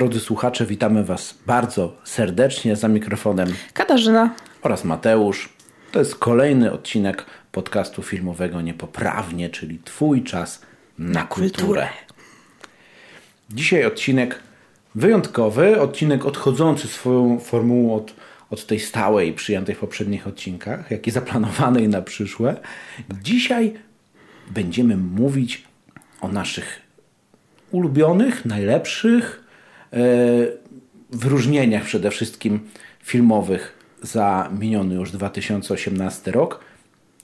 Drodzy słuchacze, witamy Was bardzo serdecznie za mikrofonem Katarzyna oraz Mateusz. To jest kolejny odcinek podcastu filmowego Niepoprawnie, czyli Twój czas na, na kulturę. kulturę. Dzisiaj odcinek wyjątkowy, odcinek odchodzący swoją formułą od, od tej stałej, przyjętej w poprzednich odcinkach, jak i zaplanowanej na przyszłe. Dzisiaj będziemy mówić o naszych ulubionych, najlepszych wyróżnieniach przede wszystkim filmowych za miniony już 2018 rok,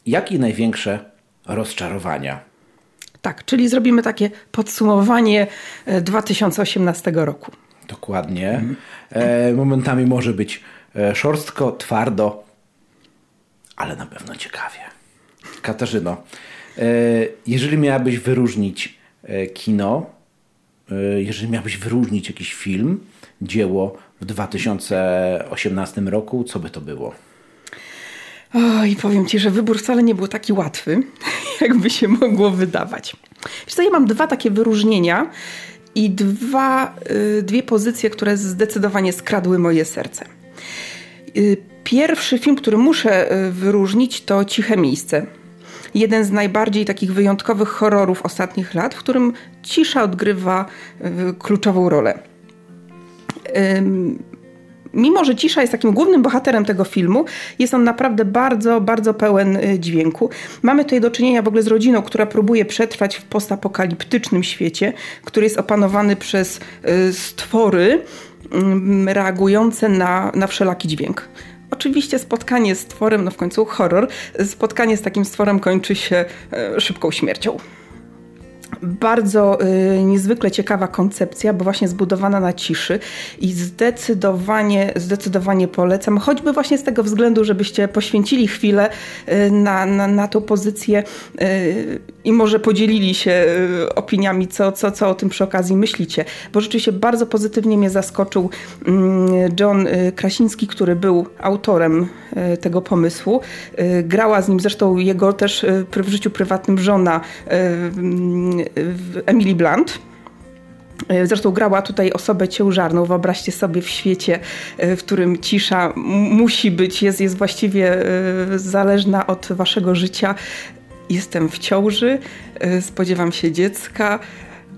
jak i największe rozczarowania. Tak, czyli zrobimy takie podsumowanie 2018 e, roku. Dokładnie. Mhm. E, momentami może być szorstko, twardo, ale na pewno ciekawie. Katarzyno, jeżeli miałabyś wyróżnić kino, jeżeli miałbyś wyróżnić jakiś film, dzieło w 2018 roku, co by to było? Oj, powiem Ci, że wybór wcale nie był taki łatwy, jakby się mogło wydawać. Wiesz co, ja mam dwa takie wyróżnienia i dwa, y, dwie pozycje, które zdecydowanie skradły moje serce. Y, pierwszy film, który muszę wyróżnić, to Ciche Miejsce jeden z najbardziej takich wyjątkowych horrorów ostatnich lat, w którym cisza odgrywa e, kluczową rolę. Mimo, że cisza jest takim głównym bohaterem tego filmu, jest on naprawdę bardzo, bardzo pełen e, dźwięku. Mamy tutaj do czynienia w ogóle z rodziną, która próbuje przetrwać w postapokaliptycznym świecie, który jest opanowany przez e, stwory reagujące na, na wszelaki dźwięk. Oczywiście spotkanie z stworem, no w końcu horror, spotkanie z takim stworem kończy się e, szybką śmiercią. Bardzo y, niezwykle ciekawa koncepcja, bo właśnie zbudowana na ciszy i zdecydowanie, zdecydowanie polecam, choćby właśnie z tego względu, żebyście poświęcili chwilę y, na, na, na tą pozycję y, i może podzielili się y, opiniami, co, co, co o tym przy okazji myślicie, bo rzeczywiście bardzo pozytywnie mnie zaskoczył mm, John y, Krasiński, który był autorem y, tego pomysłu. Grała z nim zresztą jego też w życiu prywatnym żona Emily Blunt. Zresztą grała tutaj osobę ciężarną. Wyobraźcie sobie w świecie, w którym cisza musi być, jest, jest właściwie zależna od waszego życia. Jestem w ciąży, spodziewam się dziecka.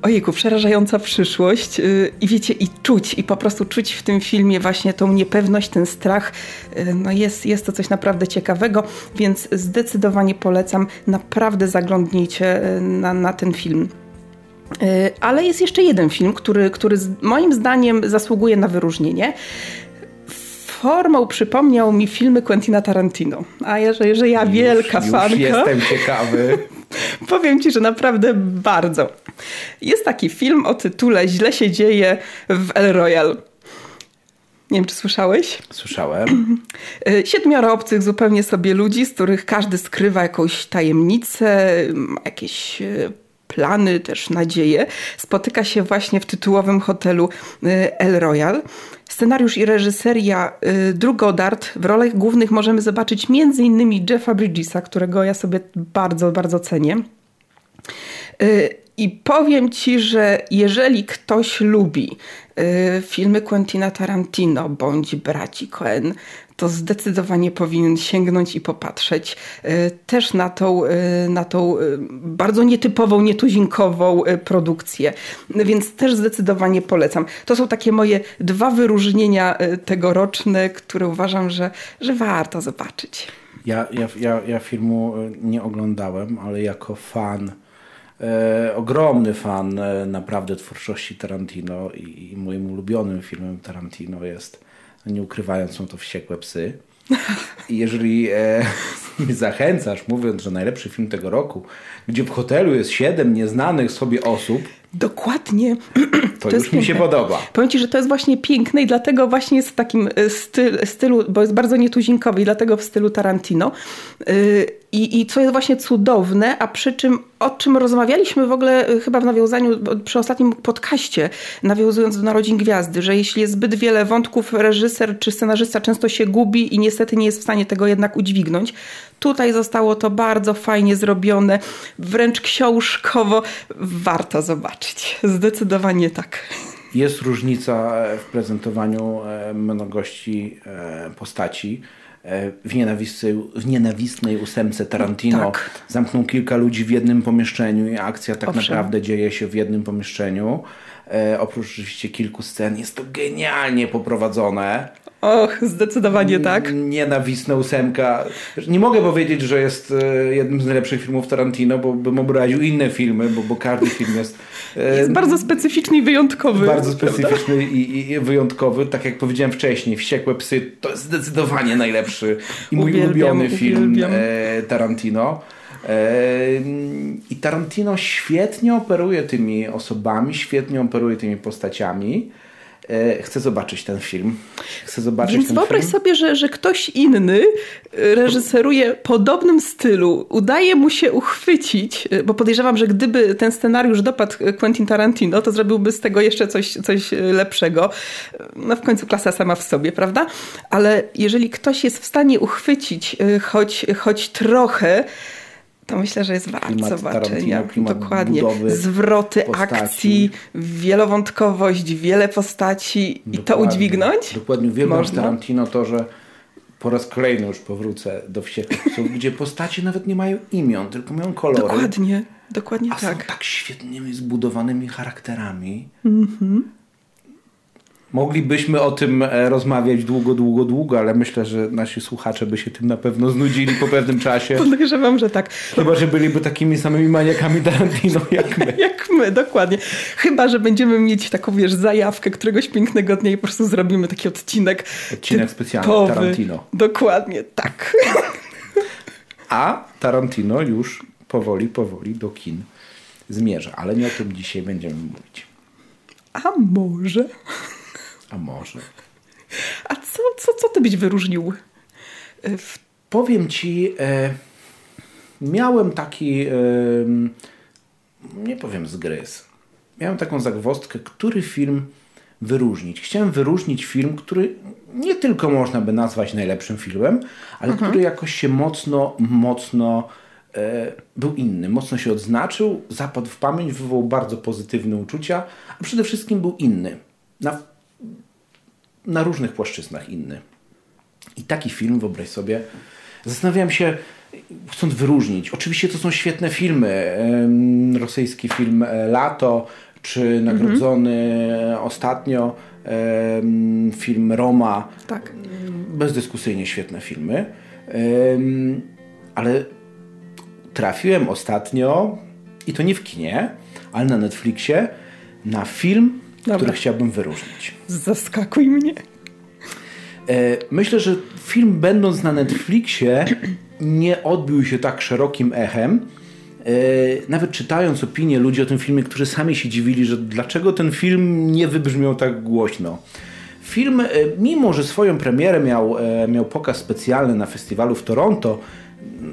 Ojejku, przerażająca przyszłość i wiecie, i czuć, i po prostu czuć w tym filmie właśnie tą niepewność, ten strach. No jest, jest to coś naprawdę ciekawego, więc zdecydowanie polecam, naprawdę zaglądnijcie na, na ten film. Ale jest jeszcze jeden film, który, który moim zdaniem zasługuje na wyróżnienie formą przypomniał mi filmy Quentina Tarantino. A jeżeli że ja wielka już, fanka. Już jestem ciekawy. Powiem ci, że naprawdę bardzo. Jest taki film o tytule Źle się dzieje w El Royal. Nie wiem, czy słyszałeś? Słyszałem. Siedmioro obcych zupełnie sobie ludzi, z których każdy skrywa jakąś tajemnicę, jakieś e, plany, też nadzieje. Spotyka się właśnie w tytułowym hotelu e, El Royal. Scenariusz i reżyseria y, Drew Goddard. W rolach głównych możemy zobaczyć m.in. Jeffa Bridgesa, którego ja sobie bardzo, bardzo cenię. Y, I powiem ci, że jeżeli ktoś lubi y, filmy Quentina Tarantino bądź braci Coen, to zdecydowanie powinien sięgnąć i popatrzeć e, też na tą, e, na tą e, bardzo nietypową, nietuzinkową produkcję. Więc też zdecydowanie polecam. To są takie moje dwa wyróżnienia tegoroczne, które uważam, że, że warto zobaczyć. Ja, ja, ja, ja filmu nie oglądałem, ale jako fan E, ogromny fan e, naprawdę twórczości Tarantino i, i, moim ulubionym filmem Tarantino jest nie ukrywając, są to wściekłe psy. I jeżeli e, mnie zachęcasz, mówiąc, że najlepszy film tego roku, gdzie w hotelu jest siedem nieznanych sobie osób, Dokładnie. To, to już mi się podoba. Powiem Ci, że to jest właśnie piękne i dlatego właśnie jest w takim e, styl, stylu, bo jest bardzo nietuzinkowy i dlatego w stylu Tarantino. Y, I, I co jest właśnie cudowne, a przy czym o czym rozmawialiśmy w ogóle e, chyba w nawiązaniu przy ostatnim podcaście, nawiązując do Narodzin Gwiazdy, że jeśli jest zbyt wiele wątków, reżyser czy scenarzysta często się gubi i niestety nie jest w stanie tego jednak udźwignąć. Tutaj zostało to bardzo fajnie zrobione, wręcz książkowo. Warto zobaczyć. Zdecydowanie tak. Jest różnica w prezentowaniu mnogości postaci. W nienawistnej, w nienawistnej ósemce Tarantino tak. zamknął kilka ludzi w jednym pomieszczeniu i akcja tak Owszem. naprawdę dzieje się w jednym pomieszczeniu. E, oprócz oczywiście kilku scen jest to genialnie poprowadzone. Och, zdecydowanie tak. Nienawistna ósemka. Nie mogę powiedzieć, że jest e, jednym z najlepszych filmów Tarantino, bo bym obraził inne filmy, bo, bo każdy film jest... E, jest bardzo specyficzny i wyjątkowy. Bardzo specyficzny i, i, wyjątkowy. Tak jak powiedziałem wcześniej, Wściekłe Psy to jest zdecydowanie najlepszy i mój uwielbiam, ulubiony film uwielbiam. Tarantino. I Tarantino świetnie operuje tymi osobami, świetnie operuje tymi postaciami. E, chcę zobaczyć ten film. Chcę zobaczyć Więc wyobraź film. sobie, że, że ktoś inny e, reżyseruje podobnym stylu, udaje mu się uchwycić, e, bo podejrzewam, że gdyby ten scenariusz dopadł Quentin Tarantino, to zrobiłby z tego jeszcze coś, coś lepszego. No w końcu klasa sama w sobie, prawda? Ale jeżeli ktoś jest w stanie uchwycić choć, choć trochę to myślę, że jest wart zobaczenia. Dokładnie. Zwroty postaci. akcji, wielowątkowość, wiele postaci dokładnie. i to udźwignąć? Dokładnie. Uwielbiam Tarantino to, że po raz kolejny już powrócę do Wściekłych gdzie postacie nawet nie mają imion, tylko mają kolory. Dokładnie. Dokładnie a tak. są tak świetnymi zbudowanymi charakterami. Mhm. Moglibyśmy o tym e, rozmawiać długo, długo, długo, ale myślę, że nasi słuchacze by się tym na pewno znudzili po pewnym czasie. Podejrzewam, że tak. Chyba, że byliby takimi samymi maniakami Tarantino jak my. jak my, dokładnie. Chyba, że będziemy mieć taką, wiesz, zajawkę któregoś pięknego dnia i po prostu zrobimy taki odcinek. Odcinek specjalny Tarantino. Dokładnie, tak. A Tarantino już powoli, powoli do kin zmierza, ale nie o tym dzisiaj będziemy mówić. A może? A może. A co, co, co ty byś wyróżnił? Powiem ci, e, miałem taki, e, nie powiem zgryz, miałem taką zagwostkę, który film wyróżnić. Chciałem wyróżnić film, który nie tylko można by nazwać najlepszym filmem, ale mhm. który jakoś się mocno, mocno e, był inny, mocno się odznaczył, zapadł w pamięć, wywołał bardzo pozytywne uczucia, a przede wszystkim był inny. Na na różnych płaszczyznach inny. I taki film, wyobraź sobie, zastanawiałem się, chcąc wyróżnić. Oczywiście to są świetne filmy. Rosyjski film e, Lato, czy nagrodzony mhm. ostatnio film Roma. Tak. Bezdyskusyjnie świetne filmy. Ale trafiłem ostatnio, i to nie w kinie, ale na Netflixie, na film Dobra. który chciałbym wyróżnić. Zaskakuj mnie. E, myślę, że film będąc na Netflixie nie odbił się tak szerokim echem. E, nawet czytając opinie ludzi o tym filmie, którzy sami się dziwili, że dlaczego ten film nie wybrzmiał tak głośno. Film, e, mimo że swoją premierę miał, miał pokaz specjalny na festiwalu w Toronto,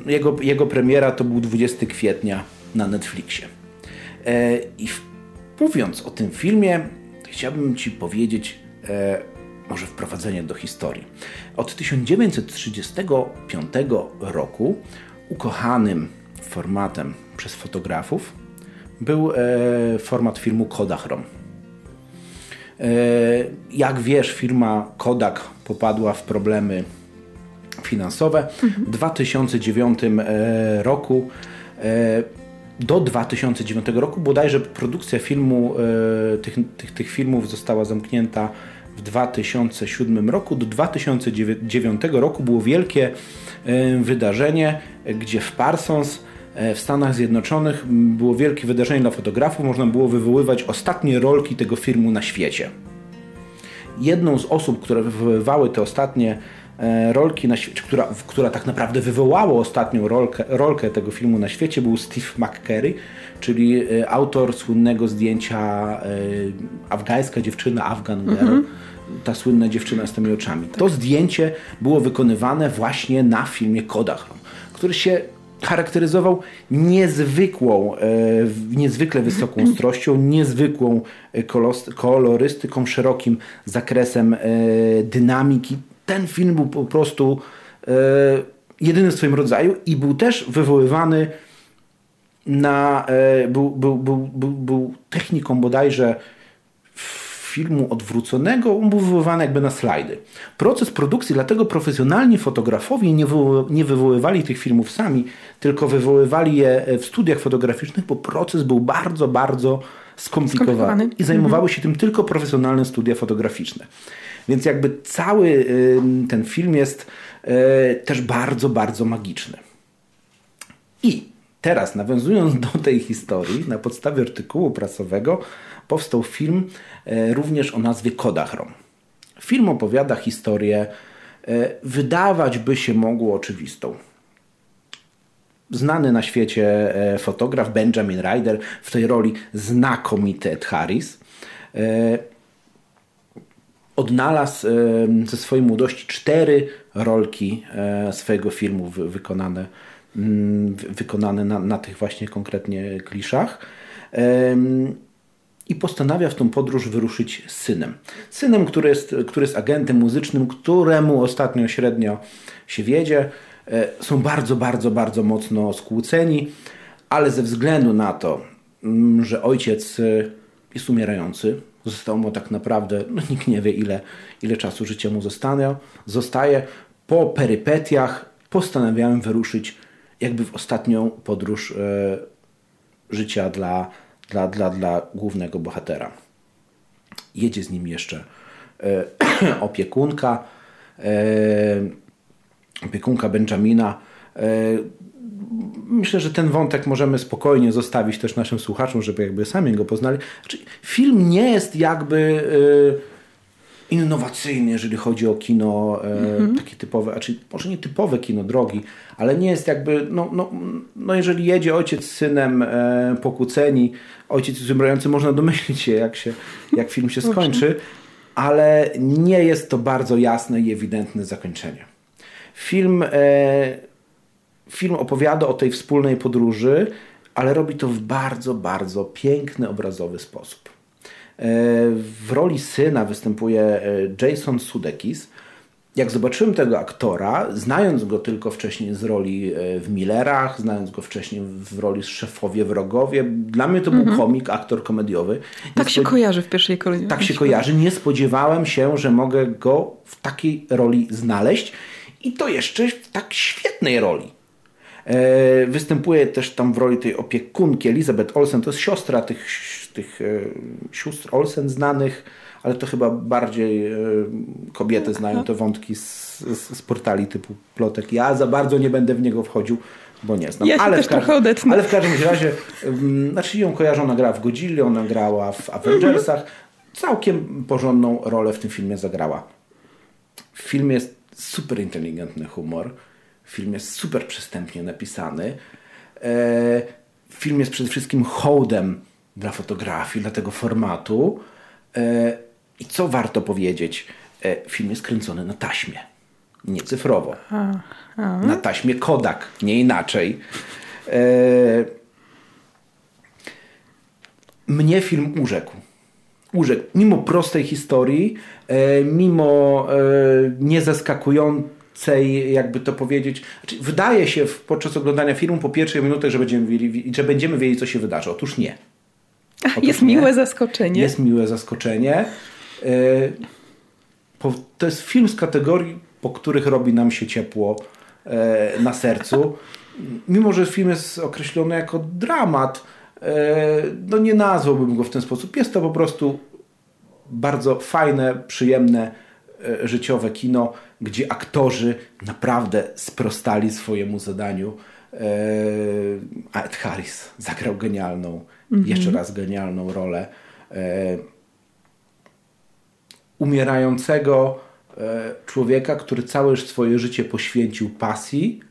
jego, jego premiera to był 20 kwietnia na Netflixie. I mówiąc o tym filmie, chciałbym Ci powiedzieć e, może wprowadzenie do historii. Od 1935 roku ukochanym formatem przez fotografów był e, format filmu Kodachrom. E, jak wiesz, firma Kodak popadła w problemy finansowe. Mhm. W 2009 e, roku e, do 2009 roku bodajże produkcja filmu, e, tych, tych, tych filmów została zamknięta w 2007 roku. Do 2009 roku było wielkie e, wydarzenie, gdzie w Parsons e, w Stanach Zjednoczonych było wielkie wydarzenie dla fotografów. Można było wywoływać ostatnie rolki tego filmu na świecie. Jedną z osób, które wywoływały te ostatnie rolki na świecie, która, która tak naprawdę wywołała ostatnią rolkę, rolkę tego filmu na świecie, był Steve McCurry, czyli e, autor słynnego zdjęcia e, afgańska dziewczyna, Afghan Girl. Mm -hmm. Ta słynna dziewczyna z tymi oczami. To zdjęcie było wykonywane właśnie na filmie Kodachrom, który się charakteryzował niezwykłą, niezwykle wysoką ostrością, niezwykłą kolorystyką, szerokim zakresem dynamiki ten film był po prostu e, jedyny w swoim rodzaju i był też wywoływany na, e, był, był, był, był, był techniką bodajże filmu odwróconego, wywoływany jakby na slajdy. Proces produkcji, dlatego profesjonalni fotografowie nie, nie wywoływali tych filmów sami, tylko wywoływali je w studiach fotograficznych, bo proces był bardzo, bardzo skomplikowany, skomplikowany. i zajmowały mhm. się tym tylko profesjonalne studia fotograficzne. Więc jakby cały ten film jest e, też bardzo, bardzo magiczny. I teraz, nawiązując do tej historii, na podstawie artykułu prasowego powstał film e, również o nazwie Kodachrom. Film opowiada historię, e, wydawać by się mogło oczywistą. Znany na świecie fotograf Benjamin Ryder, w tej roli znakomity Ed Harris, odnalazł ze swojej młodości cztery rolki e, swojego filmu wykonane, mm, wykonane na, na tych właśnie konkretnie kliszach i postanawia w tą podróż wyruszyć z synem. Synem, który jest, który jest agentem muzycznym, któremu ostatnio średnio się wiedzie. E, są bardzo, bardzo, bardzo mocno skłóceni, ale ze względu na to, mm, że ojciec jest umierający, Zostało mu tak naprawdę, no nikt nie wie ile, ile czasu życia mu zostanie, zostaje. Po perypetiach postanawiałem wyruszyć jakby w ostatnią podróż e, życia dla, dla, dla, dla głównego bohatera. Jedzie z nim jeszcze e, opiekunka, e, opiekunka Benjamina, e, myślę, że ten wątek możemy spokojnie zostawić też naszym słuchaczom, żeby jakby sami go poznali. Znaczy, film nie jest jakby y, innowacyjny, jeżeli chodzi o kino mm-hmm. takie typowe, znaczy może nie typowe kino drogi, ale nie jest jakby, no, no, no jeżeli jedzie ojciec z synem e, pokłóceni, ojciec umierający, można domyślić się jak, się, jak film się skończy, ale nie jest to bardzo jasne i ewidentne zakończenie. Film e, film opowiada o tej wspólnej podróży, ale robi to w bardzo, bardzo piękny, obrazowy sposób. E, w roli syna występuje e, Jason Sudeikis. Jak zobaczyłem tego aktora, znając go tylko wcześniej z roli e, w Millerach, znając go wcześniej w roli Szefowie Wrogowie, dla mnie to był -hmm. komik, aktor komediowy. tak się kojarzy w pierwszej kolejności. Tak się kojarzy. Nie spodziewałem się, że mogę go w takiej roli znaleźć i to jeszcze w tak świetnej roli. E, występuje też tam w roli tej opiekunki Elizabeth Olsen. To jest siostra tych, tych e, sióstr Olsen znanych, ale to chyba bardziej e, kobiety znają te wątki z, z, z portali typu plotek. Ja za bardzo nie będę w niego wchodził, bo nie znam. Ja ale, też w każdym, ale w każdym razie, znaczy ją kojarzą, ona grała w Godzilli, ona grała w Avengersach. Całkiem porządną rolę w tym filmie zagrała. W filmie jest super inteligentny humor. Film jest super przystępnie napisany. E, film jest przede wszystkim hołdem dla fotografii, dla tego formatu. E, I co warto powiedzieć? E, film jest kręcony na taśmie, nie cyfrowo. Na taśmie Kodak, nie inaczej. Mnie film urzekł. Urzekł. Mimo prostej historii, mimo niezaskakującej jakby to powiedzieć. Znaczy, wydaje się podczas oglądania filmu po pierwszej minucie, że będziemy, wiedzieli, że będziemy wiedzieli, co się wydarzy. Otóż nie. Otóż jest nie. miłe zaskoczenie. Jest miłe zaskoczenie. E, to jest film z kategorii, po których robi nam się ciepło e, na sercu. Mimo, że film jest określony jako dramat, e, no nie nazwałbym go w ten sposób. Jest to po prostu bardzo fajne, przyjemne, życiowe kino gdzie aktorzy naprawdę sprostali swojemu zadaniu. E, a Ed Harris zagrał genialną, mhm. jeszcze raz genialną rolę e, umierającego e, człowieka, który całe swoje życie poświęcił pasji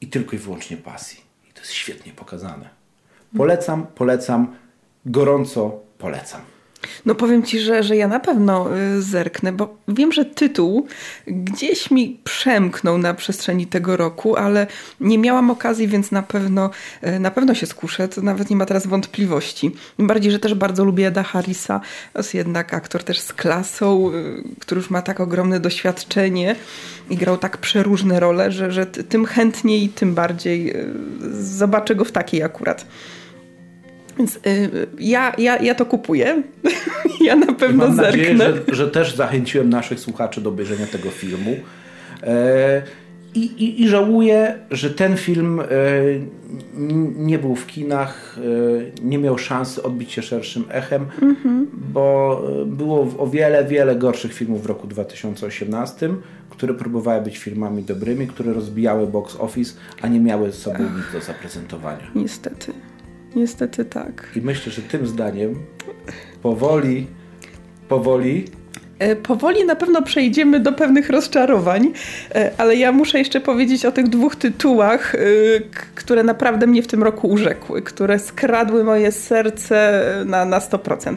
i tylko i wyłącznie pasji. I to jest świetnie pokazane. Polecam, polecam, gorąco polecam. No powiem Ci, że, że ja na pewno y, zerknę, bo wiem, że tytuł gdzieś mi przemknął na przestrzeni tego roku, ale nie miałam okazji, więc na pewno, y, na pewno się skuszę. To nawet nie ma teraz wątpliwości. Tym bardziej, że też bardzo lubię Eda Harrisa. Jest jednak aktor też z klasą, y, który już ma tak ogromne doświadczenie i grał tak przeróżne role, że, że tym chętniej, tym bardziej zobaczę go w takiej akurat. Więc y, ja, ja, ja to kupuję. ja na pewno mam zerknę. Nadzieję, że, że też zachęciłem naszych słuchaczy do obejrzenia tego filmu. E, i, i, I żałuję, że ten film e, nie był w kinach, e, nie miał szansy odbić się szerszym echem, mm-hmm. bo było o wiele, wiele gorszych filmów w roku 2018, które próbowały być filmami dobrymi, które rozbijały box office, a nie miały sobą nic do zaprezentowania. Niestety. Niestety tak. I myślę, że tym zdaniem powoli, powoli E, powoli na pewno przejdziemy do pewnych rozczarowań, e, ale ja muszę jeszcze powiedzieć o tych dwóch tytułach, e, które naprawdę mnie w tym roku urzekły, które skradły moje serce na, na 100%.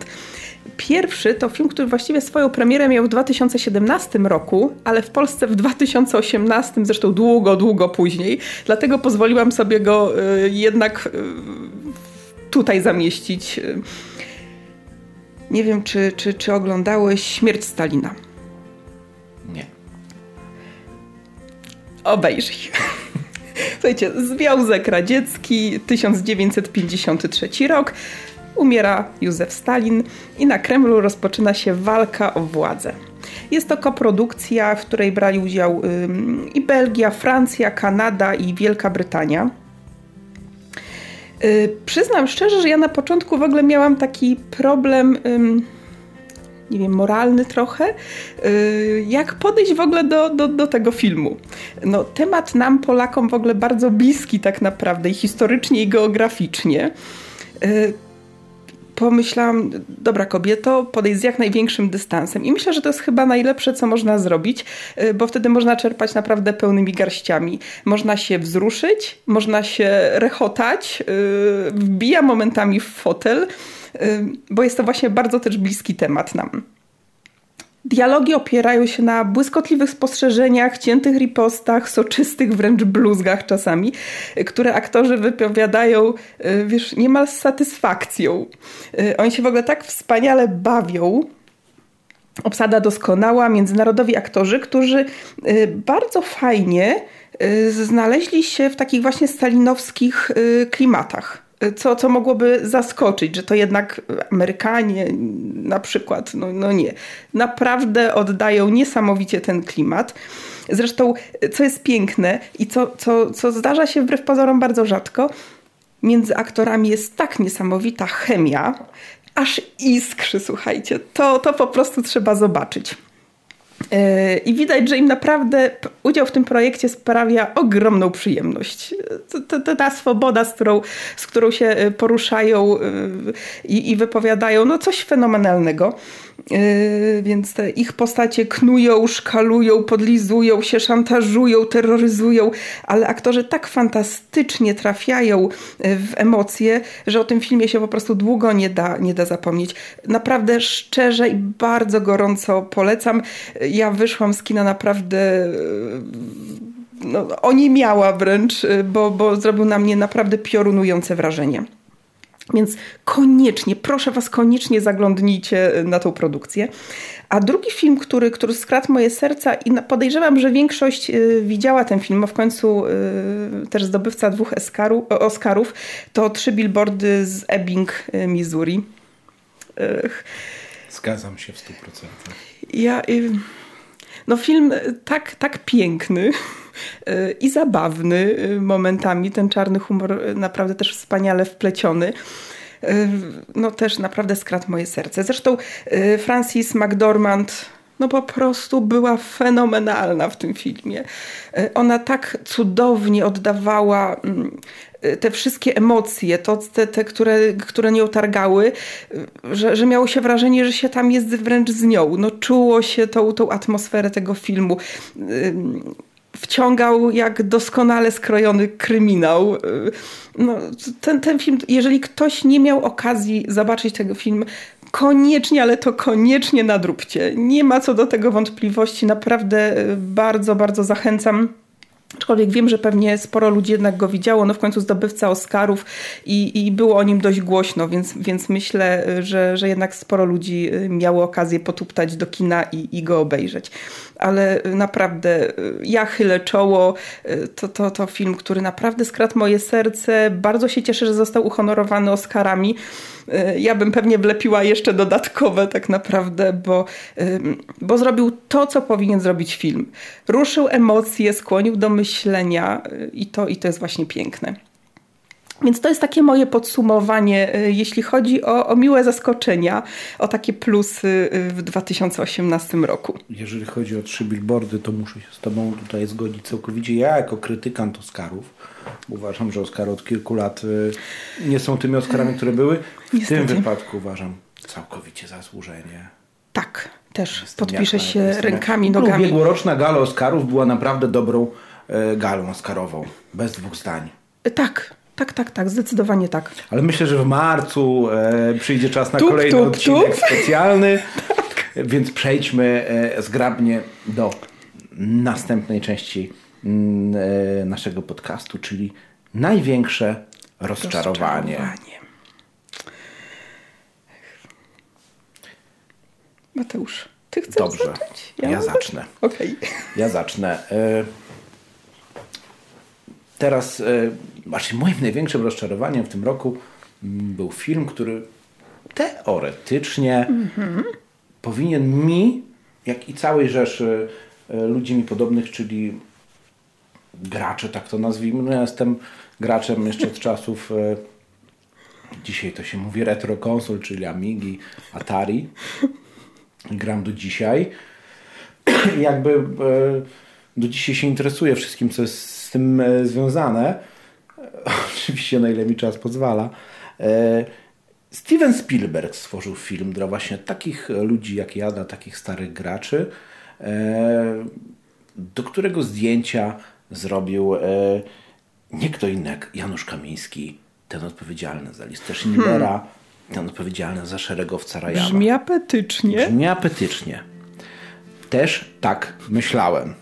Pierwszy to film, który właściwie swoją premierę miał w 2017 roku, ale w Polsce w 2018, zresztą długo, długo później. Dlatego pozwoliłam sobie go jednak tutaj zamieścić. Nie wiem, czy, czy, czy oglądałeś Śmierć Stalina. Nie. Obejrzyj. Słuchajcie, Związek Radziecki, 1953 rok. Umiera Józef Stalin i na Kremlu rozpoczyna się walka o władzę. Jest to koprodukcja, w której brali udział i Belgia, Francja, Kanada i Wielka Brytania. Y, przyznam szczerze, że ja na początku w ogóle miałam taki problem, nie wiem, moralny trochę, y, jak podejść w ogóle do, do, do tego filmu. No, temat nam, Polakom, w ogóle bardzo bliski tak naprawdę i historycznie, i geograficznie y, pomyślałam, dobra kobieto, podejdź z jak największym dystansem. I myślę, że to jest chyba najlepsze, co można zrobić, y, bo wtedy można czerpać naprawdę pełnymi garściami. Można się wzruszyć, można się rechotać, y, wbija momentami w fotel, y, bo jest to właśnie bardzo też bliski temat nam. Dialogi opierają się na błyskotliwych spostrzeżeniach, ciętych ripostach, soczystych wręcz bluzgach czasami, które aktorzy wypowiadają, y, wiesz, niemal z satysfakcją. Y, oni się w ogóle tak wspaniale bawią, obsada doskonała, międzynarodowi aktorzy, którzy y, bardzo fajnie znaleźli się w takich właśnie stalinowskich klimatach co, co mogłoby zaskoczyć, że to jednak Amerykanie na przykład, no, no nie, naprawdę oddają niesamowicie ten klimat. Zresztą, co jest piękne i co, co, co zdarza się wbrew pozorom bardzo rzadko, między aktorami jest tak niesamowita chemia, aż iskrzy, słuchajcie. To, to po prostu trzeba zobaczyć. E, I widać, że im naprawdę udział w tym projekcie sprawia ogromną przyjemność. To, ta swoboda, z którą, z którą się e, poruszają e, i, i wypowiadają, no coś fenomenalnego. Yy, więc te ich postacie knują, szkalują, podlizują się, szantażują, terroryzują, ale aktorzy tak fantastycznie trafiają yy, w emocje, że o tym filmie się po prostu długo nie da, nie da zapomnieć. Naprawdę szczerze i bardzo gorąco polecam. Ja wyszłam z kina naprawdę yy, no, miała wręcz, bo, bo zrobił na mnie naprawdę piorunujące wrażenie. Więc koniecznie, proszę Was, koniecznie zaglądnijcie y, na tą produkcję. A drugi film, który, który skradł moje serca i podejrzewam, że większość y, widziała ten film, a w końcu y, też zdobywca dwóch Oscarów, to Trzy Billboardy z Ebbing, Missouri. Zgadzam się w stu procentach. Ja... No film tak, tak piękny i zabawny momentami. Ten czarny humor naprawdę też wspaniale wpleciony no też naprawdę skradł moje serce. Zresztą Francis McDormand no po prostu była fenomenalna w tym filmie. Ona tak cudownie oddawała mm, te wszystkie emocje, to, te, te które, które nią targały, że, że miało się wrażenie, że się tam jest wręcz z nią. No, czuło się tą, tą atmosferę tego filmu. Wciągał jak doskonale skrojony kryminał. No, ten, ten film, jeżeli ktoś nie miał okazji zobaczyć tego filmu, koniecznie, ale to koniecznie nadróbcie. Nie ma co do tego wątpliwości. Naprawdę bardzo, bardzo zachęcam. Aczkolwiek wiem, że pewnie sporo ludzi jednak go widziało. No w końcu zdobywca Oscarów i, i było o nim dość głośno, więc, więc myślę, że, że jednak sporo ludzi y, miało okazję potuptać do kina i, i go obejrzeć. Ale naprawdę ja chylę czoło. To, to, to film, który naprawdę skradł moje serce. Bardzo się cieszę, że został uhonorowany Oscarami. Ja bym pewnie wlepiła jeszcze dodatkowe tak naprawdę, bo, bo zrobił to, co powinien zrobić film. Ruszył emocje, skłonił do myślenia i to, i to jest właśnie piękne. Więc to jest takie moje podsumowanie, jeśli chodzi o, o, miłe zaskoczenia, o takie plusy w 2018 roku. Jeżeli chodzi o trzy billboardy, to muszę się z Tobą tutaj zgodzić całkowicie. Ja jako krytykant Oscarów uważam, że Oscary od kilku lat nie są tymi Oscarami, które były. W Niestety. tym wypadku uważam całkowicie zasłużenie. Tak, też Jestem podpiszę się rękami, nogami. Ubiegłoroczna gala Oscarów była naprawdę dobrą galą Oscarową. Bez dwóch zdań. Tak, tak, tak, tak, zdecydowanie tak. Ale myślę, że w marcu e, przyjdzie czas na tup, kolejny tup, odcinek tup. specjalny. tak. Więc przejdźmy e, zgrabnie do następnej części mm, e, naszego podcastu, czyli największe rozczarowanie. rozczarowanie. Mateusz, ty chcesz Dobrze, zacząć? Ja, ja zacznę. Okay. Ja zacznę. E, teraz, e, właśnie moim największym rozczarowaniem w tym roku mm, był film, który teoretycznie mm-hmm. powinien mi, jak i całej rzeszy e, ludzi mi podobnych, czyli gracze, tak to nazwijmy. No ja jestem graczem jeszcze od czasów dzisiaj to się mówi retro konsol, czyli Amigi, Atari gram do dzisiaj. Jakby e, do dzisiaj się interesuję wszystkim, co jest z tym e, związane. Oczywiście na ile mi czas pozwala. E, Steven Spielberg stworzył film dla właśnie takich ludzi jak ja, dla takich starych graczy, do którego zdjęcia zrobił nie kto inny jak Janusz Kamiński, ten odpowiedzialny za listę Schindlera, hmm ten odpowiedzialny za szeregowca Rajana. Brzmi apetycznie. Brzmi apetycznie. Też tak myślałem.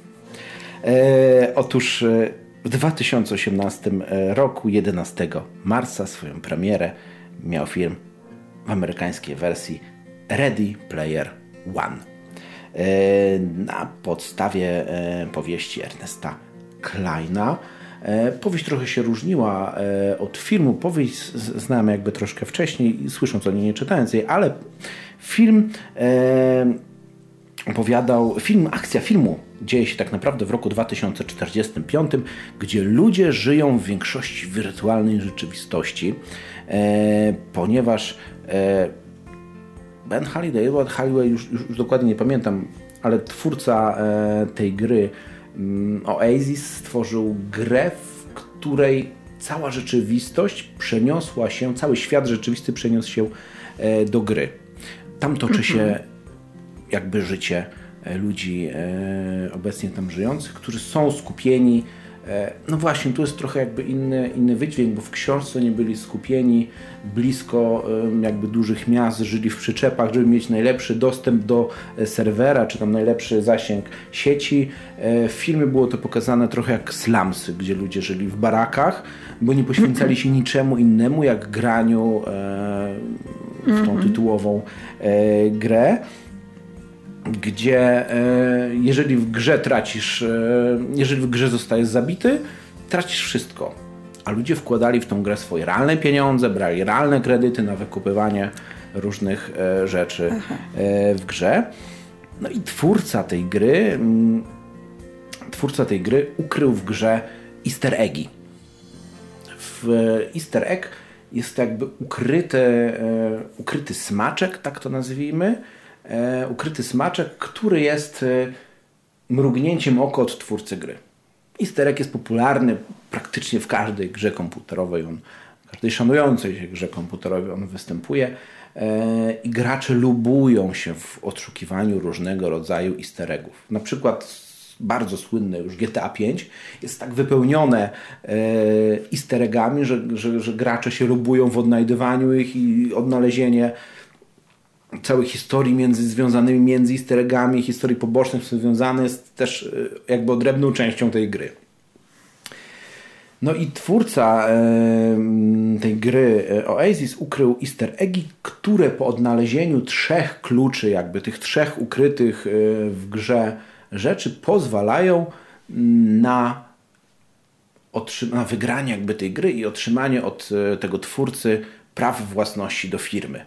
E, otóż e, w 2018 e, roku, 11 marca, swoją premierę miał film w amerykańskiej wersji Ready Player One. E, na podstawie e, powieści Ernesta Kleina powieść trochę się różniła od filmu. Powieść znałem jakby troszkę wcześniej, słysząc o niej, nie czytając jej, ale film opowiadał, film, akcja filmu dzieje się tak naprawdę w roku 2045, gdzie ludzie żyją w większości wirtualnej rzeczywistości, ponieważ Ben Halliday, Edward Halliday, już, już, już dokładnie nie pamiętam, ale twórca tej gry Mm, Oasis stworzył grę, w której cała rzeczywistość przeniosła się, cały świat rzeczywisty przeniósł się e, do gry. Tam toczy się mhm. jakby życie e, ludzi e, obecnie tam żyjących, którzy są skupieni E, no właśnie, tu jest trochę jakby inny, inny wydźwięk, bo w książce nie byli skupieni blisko jakby dużych miast, żyli w przyczepach, żeby mieć najlepszy dostęp do e, serwera, czy tam najlepszy zasięg sieci. E, w filmie było to pokazane trochę jak slumsy, gdzie ludzie żyli w barakach, bo nie poświęcali się niczemu innemu, jak graniu w tą mhm. tytułową grę gdzie e, jeżeli w grze tracisz, e, jeżeli w grze zostajesz zabity, tracisz wszystko. A ludzie wkładali w tą grę swoje realne pieniądze, brali realne kredyty na wykupywanie różnych e, rzeczy Aha. w grze. No i twórca tej gry, mm, twórca tej gry ukrył w grze easter eggi. W easter egg jest jakby ukryty, ukryty smaczek, tak to nazwijmy, ukryty smaczek, który jest e, mrugnięciem oka od twórcy gry. Easter jest popularny praktycznie w każdej grze komputerowej. On, w każdej szanującej się grze komputerowej on występuje e, i gracze lubują się w odszukiwaniu różnego rodzaju easter eggów. Na przykład bardzo słynne już GTA V jest tak wypełnione easter eggami, że, że, że gracze się lubują w odnajdywaniu ich i odnalezienie całej historii między, związanymi między easter eggami, historii pobocznych związane jest też e, jakby odrębną częścią tej gry. No i twórca e, tej gry e, Oasis ukrył easter eggi, które po odnalezieniu trzech kluczy, jakby tych trzech ukrytych w grze rzeczy pozwalają na, na wygranie jakby tej gry i otrzymanie od tego twórcy praw własności do firmy.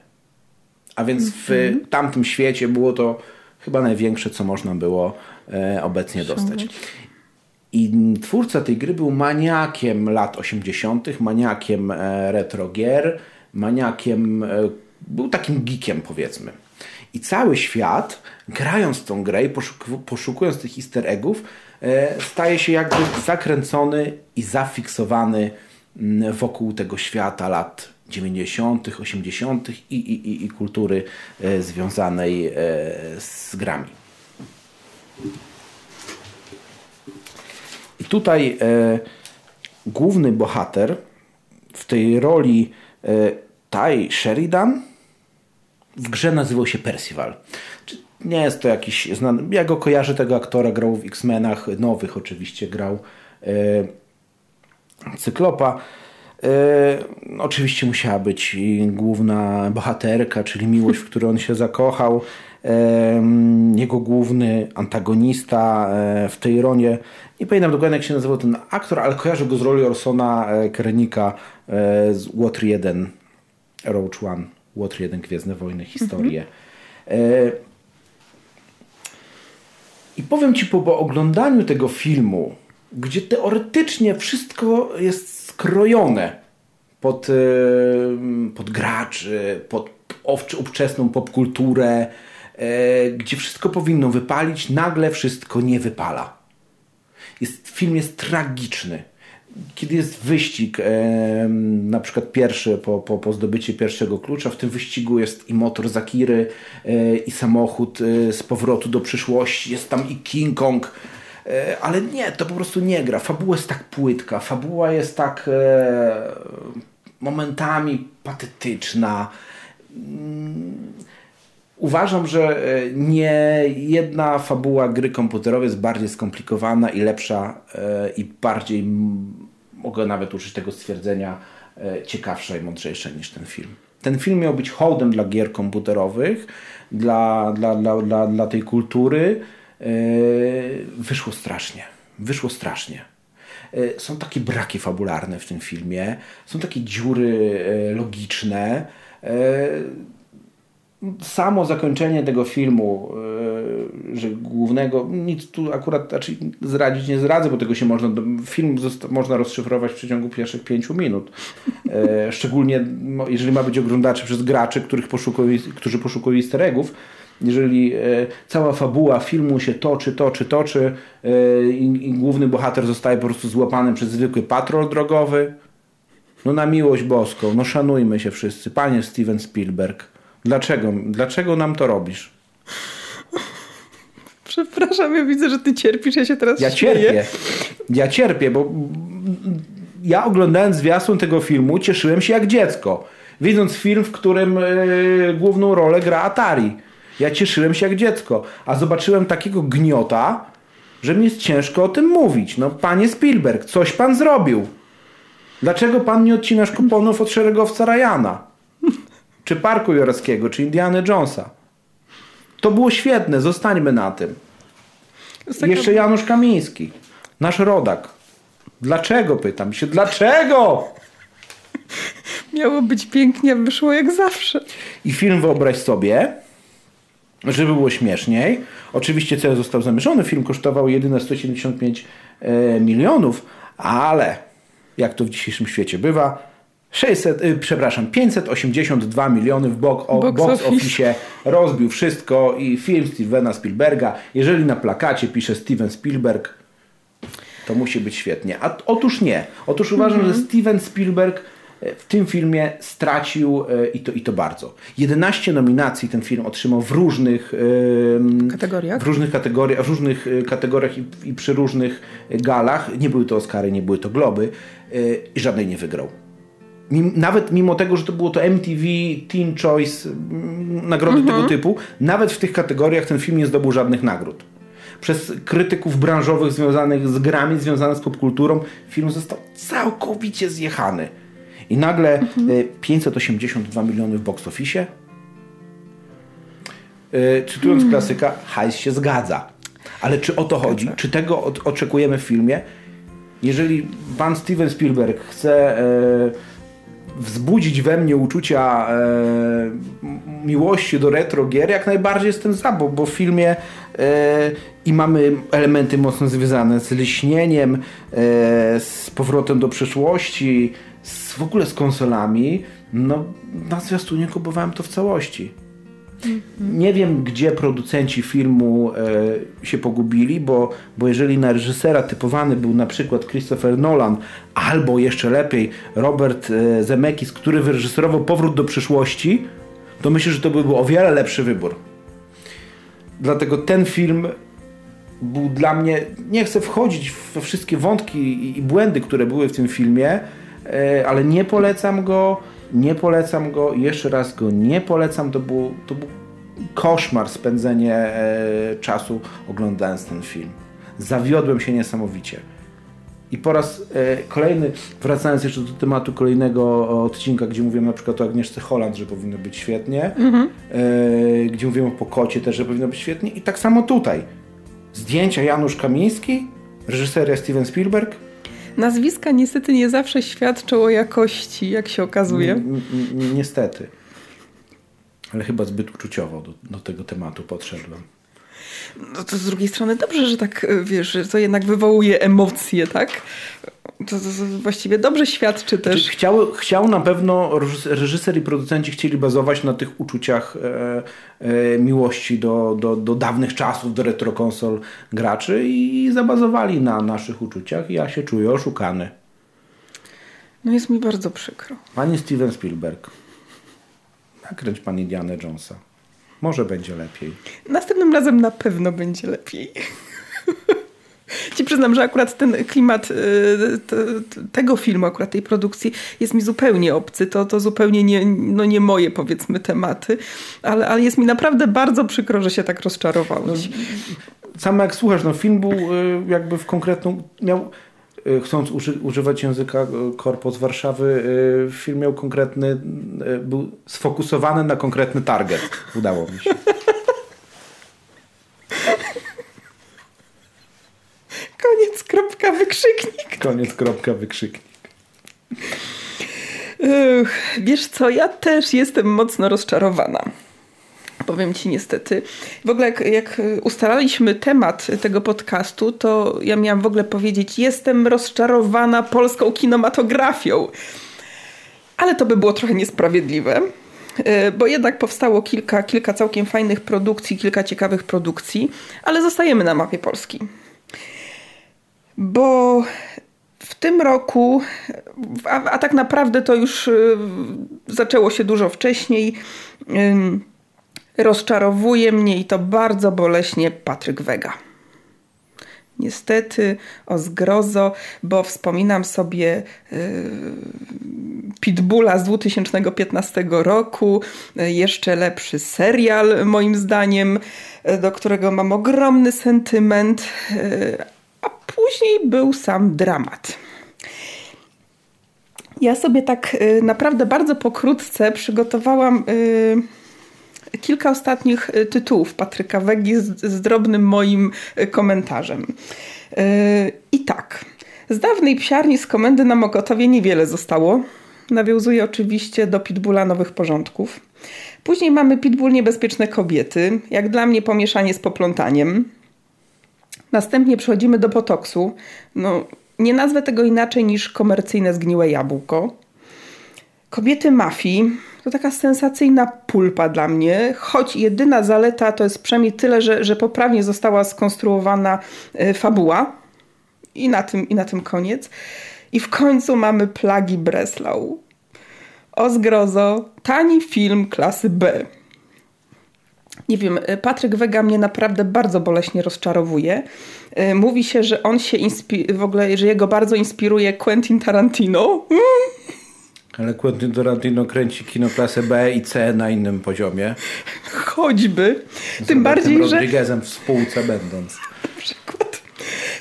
A więc w mhm. tamtym świecie było to chyba największe, co można było obecnie dostać. I twórca tej gry był maniakiem lat 80., maniakiem e, retro gier, maniakiem, e, był takim geekiem powiedzmy. I cały świat, grając tą grę i poszukując tych easter eggów, e, staje się jakby zakręcony i zafiksowany mm, wokół tego świata lat 90., 80. i, i, i kultury związanej z grami. I tutaj e, główny bohater w tej roli e, Ty Sheridan w grze nazywał się Percival. Nie jest to jakiś znany. Ja go kojarzę tego aktora, grał w X-Menach, nowych oczywiście grał e, Cyklopa. E, oczywiście musiała być główna bohaterka, czyli miłość, w której on się zakochał. Jego główny antagonista e, w tej ronie nie pamiętam dokładnie jak się nazywał ten aktor, ale kojarzę go z roli Orsona e, Krenika z Water 1, Roach One, Water 1, Gwiezdne Wojny, historie. Mhm. I powiem Ci po oglądaniu tego filmu, gdzie teoretycznie wszystko jest skrojone pod, pod graczy, pod ówczesną popkulturę, gdzie wszystko powinno wypalić, nagle wszystko nie wypala. Jest, film jest tragiczny. Kiedy jest wyścig, e, na przykład pierwszy po, po, po zdobyciu pierwszego klucza, w tym wyścigu jest i motor Zakiry, e, i samochód e, z powrotu do przyszłości, jest tam i King Kong, e, ale nie, to po prostu nie gra. Fabuła jest tak płytka, fabuła jest tak e, momentami patetyczna. Mm, Uważam, że e, nie jedna fabuła gry komputerowej jest bardziej skomplikowana i lepsza e, i bardziej, mogę nawet użyć tego stwierdzenia, e, ciekawsza i mądrzejsza niż ten film. Ten film miał być hołdem dla gier komputerowych, dla, dla, dla, dla, dla tej kultury. Wyszło strasznie. Wyszło strasznie. Są takie braki fabularne w tym filmie, są takie dziury logiczne samo zakończenie tego filmu, e, że głównego, nic tu akurat znaczy zdradzić nie zdradzę, bo tego się można, film można rozszyfrować w przeciągu pierwszych pięciu minut. E, szczególnie jeżeli ma być oglądaczy przez graczy, których poszukują, którzy poszukują easter eggów. Jeżeli e, cała fabuła filmu się toczy, toczy, toczy i, i główny bohater zostaje po prostu złapany przez zwykły patrol drogowy, no na miłość boską, no szanujmy się wszyscy. Panie Steven Spielberg, Dlaczego? Dlaczego nam to robisz? Przepraszam, ja widzę, że ty cierpisz, ja się teraz Ja śmieję. cierpię. Ja cierpię, bo ja oglądając zwiastun tego filmu cieszyłem się jak dziecko. Widząc film, w którym yy, główną rolę gra Atari. Ja cieszyłem się jak dziecko. A zobaczyłem takiego gniota, że mi jest ciężko o tym mówić. No panie Spielberg, coś pan zrobił. Dlaczego pan nie odcinasz kuponów od szeregowca Ryana? czy Parku Jorskiego, czy Indiana Jonesa. To było świetne, zostańmy na tym. Jeszcze Janusz Kamiński, nasz rodak. Dlaczego, pytam się, dlaczego? Miało być pięknie, wyszło jak zawsze. I film wyobraź sobie, żeby było śmieszniej. Oczywiście cel został zamierzony. Film kosztował jedyne 175 e, milionów, ale jak to w dzisiejszym świecie bywa, 600, y, przepraszam, 582 miliony w box, o, box, box office. rozbił wszystko i film Stevena Spielberga. Jeżeli na plakacie pisze Steven Spielberg, to musi być świetnie. A otóż nie. Otóż uważam, mm -hmm. że Steven Spielberg e, w tym filmie stracił e, i to, i to bardzo. 11 nominacji ten film otrzymał w różnych kategoriach, w różnych kategoriach, w różnych e, kategoriach i, i przy różnych galach. Nie były to Oscary, nie były to Globy i żadnej nie wygrał nawet mimo tego, że to było to MTV Teen Choice, nagrody mhm. tego typu, nawet w tych kategoriach ten film nie zdobył żadnych nagród. Przez krytyków branżowych związanych z grami, związanych z popkulturą, film został całkowicie zjechany. I nagle mhm. 582 miliony w box office. Czytując hmm. klasyka, hajs się zgadza. Ale czy o to chodzi? Czy tego oczekujemy w filmie? Jeżeli pan Steven Spielberg chce e, wzbudzić we mnie uczucia miłości do retro gier, jak najbardziej jestem za, bo, bo w filmie i mamy elementy mocno związane z lśnieniem, z powrotem do przeszłości, z, w ogóle z konsolami. No, na zwiastunie kupowałem to w całości. Nie wiem, gdzie producenci filmu e, się pogubili, bo, bo jeżeli na reżysera typowany był na przykład Christopher Nolan, albo jeszcze lepiej Robert e, Zemeckis, który wyreżyserował Powrót do przyszłości, to myślę, że to by był o wiele lepszy wybór. Dlatego ten film był dla mnie, nie chcę wchodzić we wszystkie wątki i, i błędy, które były w tym filmie, ale nie polecam go nie polecam go, jeszcze raz go nie polecam. To był, to był koszmar spędzenie e, czasu oglądając ten film. Zawiodłem się niesamowicie. I po raz e, kolejny, wracając jeszcze do tematu kolejnego odcinka, gdzie mówiłem na przykład o Agnieszce Holland, że powinno być świetnie, mhm. e, gdzie mówiłem o Pokocie też, że powinno być świetnie i tak samo tutaj. Zdjęcia Janusz Kamiński, reżyseria Steven Spielberg, Nazwiska niestety nie zawsze świadczą o jakości, jak się okazuje. niestety. Ale chyba zbyt uczuciowo do, do tego tematu podszedłem. No to z drugiej strony dobrze, że tak, e, wiesz, że to jednak wywołuje emocje, tak? To, właściwie dobrze świadczy też. Chciał, chciał na pewno, reżyser i producenci chcieli bazować na tych uczuciach e, e, miłości do, do, do dawnych czasów, do retrokonsol graczy i zabazowali na naszych uczuciach ja się czuję oszukany. No jest mi bardzo przykro. Panie Steven Spielberg, nakręć pan Indiana Jonesa. Może będzie lepiej. Następnym razem na pewno będzie lepiej. Ci przyznam, że akurat ten klimat y, tego filmu, akurat tej produkcji jest mi zupełnie obcy. To, to zupełnie nie, no nie moje powiedzmy tematy, ale, ale jest mi naprawdę bardzo przykro, że się tak rozczarowałeś. No, samo jak słuchasz, no film był y, jakby w konkretną, miał y, chcąc uży, używać języka korpo z Warszawy, film miał konkretny, był sfokusowany na konkretny target. Udało mi się. Koniec, kropka, wykrzyknik. Koniec, kropka, wykrzyknik. Wiesz co, ja też jestem mocno rozczarowana. Powiem ci niestety. W ogóle jak, jak, ustalaliśmy temat tego podcastu, to ja miałam w ogóle powiedzieć, jestem rozczarowana polską kinematografią. Ale to by było trochę niesprawiedliwe, y, bo jednak powstało kilka, kilka całkiem fajnych produkcji, kilka ciekawych produkcji, ale zostajemy na mapie Polski bo w tym roku, a, a, tak naprawdę to już y, zaczęło się dużo wcześniej, rozczarowuje mnie i to bardzo boleśnie Patryk Wega. Niestety, o zgrozo, bo wspominam sobie yy, Pitbulla z 2015 roku, yy, jeszcze lepszy serial, moim zdaniem, do którego mam ogromny sentyment, y, później był sam dramat. Ja sobie tak y, naprawdę bardzo pokrótce przygotowałam y, kilka ostatnich y, tytułów Patryka Wegi z, z drobnym moim komentarzem. I tak. Z dawnej psiarni z komendy na Mokotowie niewiele zostało. Nawiązuje oczywiście do Pitbulla Nowych Porządków. Później mamy Pitbull Niebezpieczne Kobiety. Jak dla mnie pomieszanie z poplątaniem. Następnie przechodzimy do potoksu. No, nie nazwę tego inaczej niż komercyjne zgniłe jabłko. Kobiety mafii to taka sensacyjna pulpa dla mnie, choć jedyna zaleta to jest przynajmniej tyle, że, że poprawnie została skonstruowana e, fabuła. I na, tym, I na tym koniec. I w końcu mamy Plagi Breslau. O zgrozo, tani film klasy B. Nie wiem, y, Patryk Wega mnie naprawdę bardzo boleśnie rozczarowuje. Y, mówi się, że on się w ogóle, że jego bardzo inspiruje Quentin Tarantino. Ale Quentin Tarantino kręci kino klasę B i C na innym poziomie. Choćby. Z Tym bardziej, że... Rodriguezem w spółce będąc. przykład.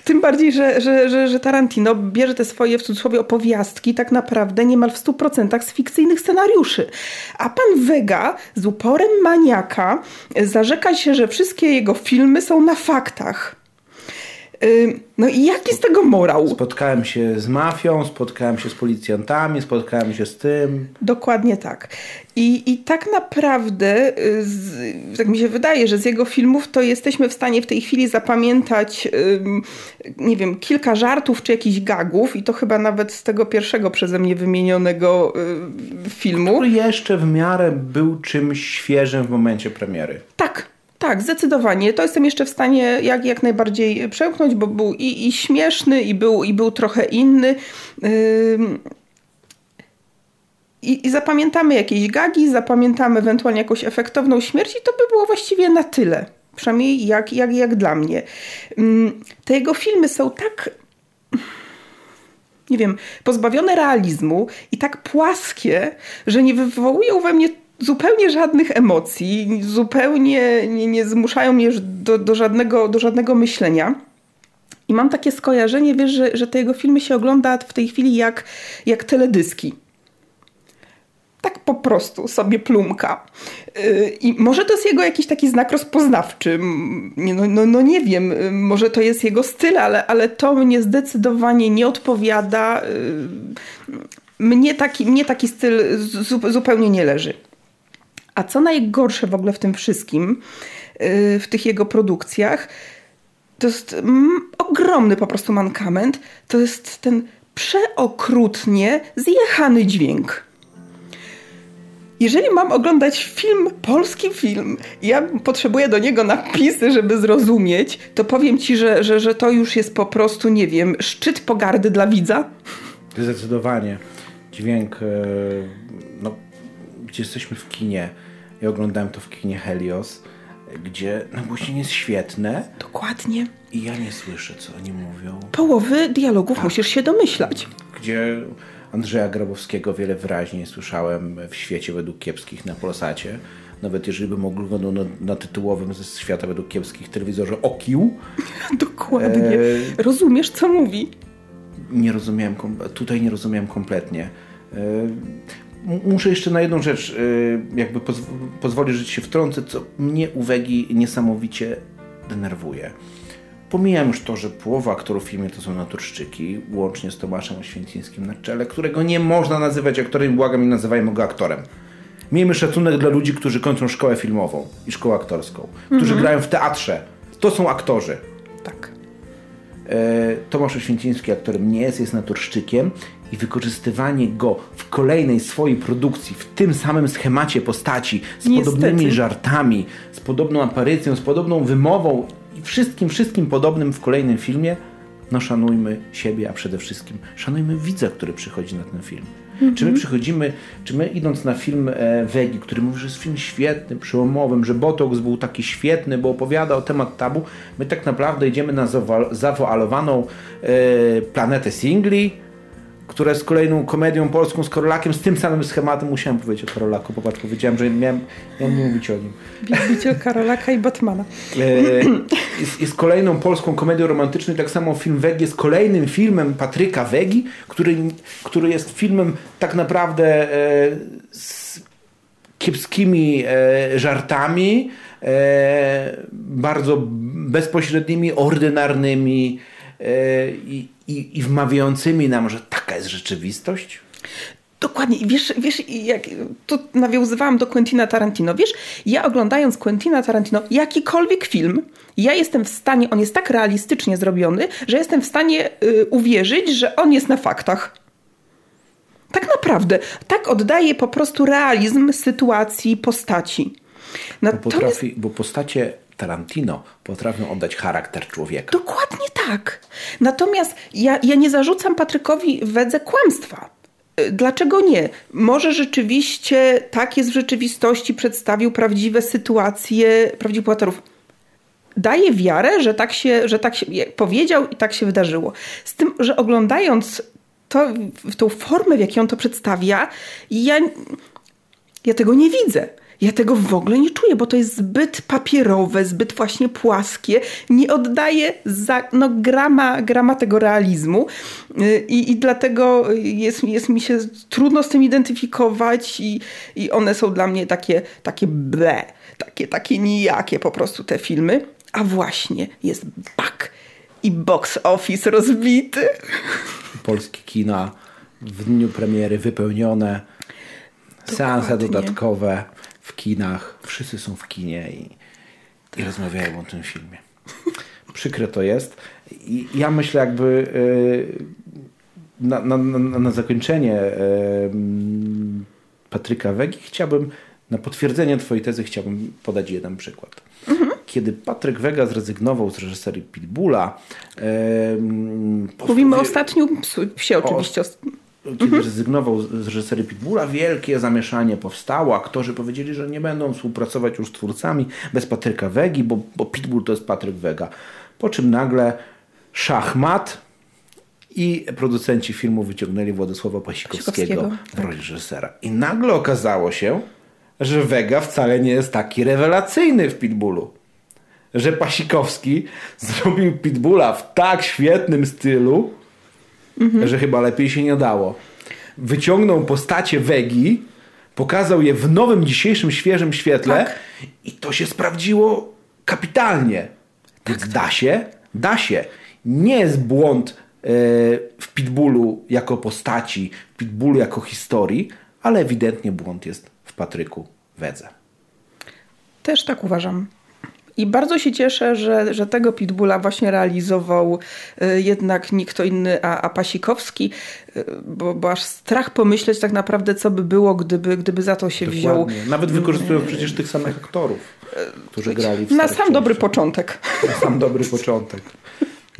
Tym bardziej, że, że, że, że Tarantino bierze te swoje w cudzysłowie opowiastki tak naprawdę niemal w 100% z fikcyjnych scenariuszy. A pan Vega z uporem maniaka zarzeka się, że wszystkie jego filmy są na faktach. No i jaki z tego morał? Spotkałem się z mafią, spotkałem się z policjantami, spotkałem się z tym. Dokładnie tak. I, I tak naprawdę, y, z, tak mi się wydaje, że z jego filmów to jesteśmy w stanie w tej chwili zapamiętać, nie wiem, kilka żartów czy jakichś gagów, i to chyba nawet z tego pierwszego przeze mnie wymienionego y, filmu. Który jeszcze w miarę był czymś świeżym w momencie premiery. Tak. Tak, zdecydowanie. To jestem jeszcze w stanie jak, jak najbardziej przełknąć, bo był i, i śmieszny, i był, i był trochę inny. I, I zapamiętamy jakieś gagi, zapamiętamy ewentualnie jakąś efektowną śmierć, i to by było właściwie na tyle. Przynajmniej jak, jak, jak dla mnie. Te jego filmy są tak nie wiem, pozbawione realizmu i tak płaskie, że nie wywołują we mnie zupełnie żadnych emocji, zupełnie nie, nie zmuszają mnie do, do, żadnego, do żadnego myślenia. I mam takie skojarzenie, wiesz, że, że te jego filmy się ogląda w tej chwili jak, jak teledyski. Tak po prostu sobie plumka. Yy, I może to jest jego jakiś taki znak rozpoznawczy. No, no, no nie wiem, yy, może to jest jego styl, ale, ale to mnie zdecydowanie nie odpowiada. Yy, Mnie taki, mnie taki styl zu, zupełnie nie leży. A co najgorsze w ogóle w tym wszystkim, yy, w tych jego produkcjach, to jest mm, ogromny po prostu mankament. To jest ten przeokrutnie zjechany dźwięk. Jeżeli mam oglądać film, polski film, ja potrzebuję do niego napisy, żeby zrozumieć, to powiem ci, że, że, że to już jest po prostu, nie wiem, szczyt pogardy dla widza. Zdecydowanie. Dźwięk, e, no, gdzie jesteśmy w kinie. Ja oglądałem to w kinie Helios, gdzie nagłośnienie jest świetne. Dokładnie. I ja nie słyszę, co oni mówią. Połowy dialogów musisz się domyślać. Gdzie Andrzeja Grabowskiego wiele wyraźniej słyszałem w świecie według kiepskich na Polsacie. Nawet jeżeli bym oglądał na, na tytułowym ze świata według kiepskich telewizorze Okił. Dokładnie. E, Rozumiesz, co mówi. Nie rozumiałem, tutaj nie rozumiałem kompletnie. E, Muszę jeszcze na jedną rzecz e, jakby pozw- pozwolić, że się wtrącę, co mnie u Wegi niesamowicie denerwuje. Pomijam już to, że połowa aktorów w filmie to są naturszczyki, łącznie z Tomaszem Oświęcińskim na czele, którego nie można nazywać aktorem, błagam, nie nazywajmy go aktorem. Miejmy szacunek dla ludzi, którzy kończą szkołę filmową i szkołę aktorską, którzy grają w teatrze. To są aktorzy. Tak. E, Tomasz Oświęciński aktorem nie jest, jest naturszczykiem i wykorzystywanie go w kolejnej swojej produkcji, w tym samym schemacie postaci, z Niestety. podobnymi żartami, z podobną aparycją, z podobną wymową i wszystkim, wszystkim podobnym w kolejnym filmie, no szanujmy siebie, a przede wszystkim szanujmy widza, który przychodzi na ten film. Czy my przychodzimy, czy my idąc na film e, Wegi, który mówi, że jest film świetny, przełomowym, że Botox był taki świetny, bo opowiada o temat tabu, my tak naprawdę idziemy na zawoalowaną e, planetę singli, która jest kolejną komedią polską z Karolakiem, z tym samym schematem. Musiałem powiedzieć o Karolaku, popatrz, powiedziałem, że miałem, miałem mówić o nim. Wielbiciel Karolaka i Batmana. E, jest, jest kolejną polską komedią romantyczną i tak samo film Wegi jest kolejnym filmem Patryka Wegi, który, który jest filmem tak naprawdę e, z kiepskimi e, żartami, bardzo bezpośrednimi, ordynarnymi i, i, i wmawiającymi nam, że taka jest rzeczywistość. Dokładnie. I Wiesz, wiesz, jak tu nawiązywałam do Quentina Tarantino. Wiesz, ja oglądając Quentina Tarantino, jakikolwiek film, ja jestem w stanie, on jest tak realistycznie zrobiony, że jestem w stanie y, uwierzyć, że on jest na faktach. Tak naprawdę. Tak oddaje po prostu realizm sytuacji, postaci. Bo, Natomiast potrafi, bo postacie Tarantino potrafią oddać charakter człowieka. Dokładnie tak. Natomiast ja, ja nie zarzucam Patrykowi Wedze kłamstwa. Y, Dlaczego nie? Może rzeczywiście tak jest w rzeczywistości, przedstawił prawdziwe sytuacje prawdziwych bohaterów. Daję wiarę, że tak, się, że tak się powiedział i tak się wydarzyło. Z tym, że oglądając to, tą formę, w jakiej on to przedstawia, ja, ja tego nie widzę. Ja tego w ogóle nie czuję, bo to jest zbyt papierowe, zbyt właśnie płaskie. Nie oddaje za, no, grama, grama tego realizmu y, i, i dlatego jest, jest mi się trudno z tym identyfikować i, i one są dla mnie takie, takie ble, takie, takie nijakie po prostu te filmy. A właśnie jest bak i box office rozbity. Polskie kina w dniu premiery wypełnione, Dokładnie. seanse dodatkowe w kinach, wszyscy są w kinie i, i rozmawiają o tym filmie. Przykre to jest. I ja myślę jakby e, na, na, na, na zakończenie Patryka Wegi chciałbym, na potwierdzenie twojej tezy chciałbym podać jeden przykład. Mhm. Kiedy Patryk Wega zrezygnował z reżyserii Pitbulla. Mówimy o ostatnim psie oczywiście. O, kiedy mhm. rezygnował z reżyserii Pitbulla, wielkie zamieszanie powstało. Aktorzy powiedzieli, że nie będą współpracować już z twórcami bez Patryka Wegi, bo, bo Pitbull to jest Patryk Wega. Po czym nagle szachmat i producenci filmu wyciągnęli Władysława Pasikowskiego, w roli tak. reżysera. I nagle okazało się, że Wega wcale nie jest taki rewelacyjny w Pitbullu. Że Pasikowski zrobił Pitbulla w tak świetnym stylu, mhm. że chyba lepiej się nie dało. Wyciągnął postacie Wegi, pokazał je w nowym, dzisiejszym, świeżym świetle tak. i to się sprawdziło kapitalnie. Tak, Więc da się, da się. Nie jest błąd e, w Pitbullu jako postaci, w Pitbullu jako historii, ale ewidentnie błąd jest w Patryku Wedze. Też tak uważam. I bardzo się cieszę, że, że tego pitbulla właśnie realizował y, jednak nie kto inny, a, a Pasikowski, y, bo, bo aż strach pomyśleć tak naprawdę, co by było, gdyby, gdyby za to się Dokładnie. wziął. Nawet wykorzystują przecież tych samych aktorów, którzy grali w Na sam dobry początek. Na sam dobry początek.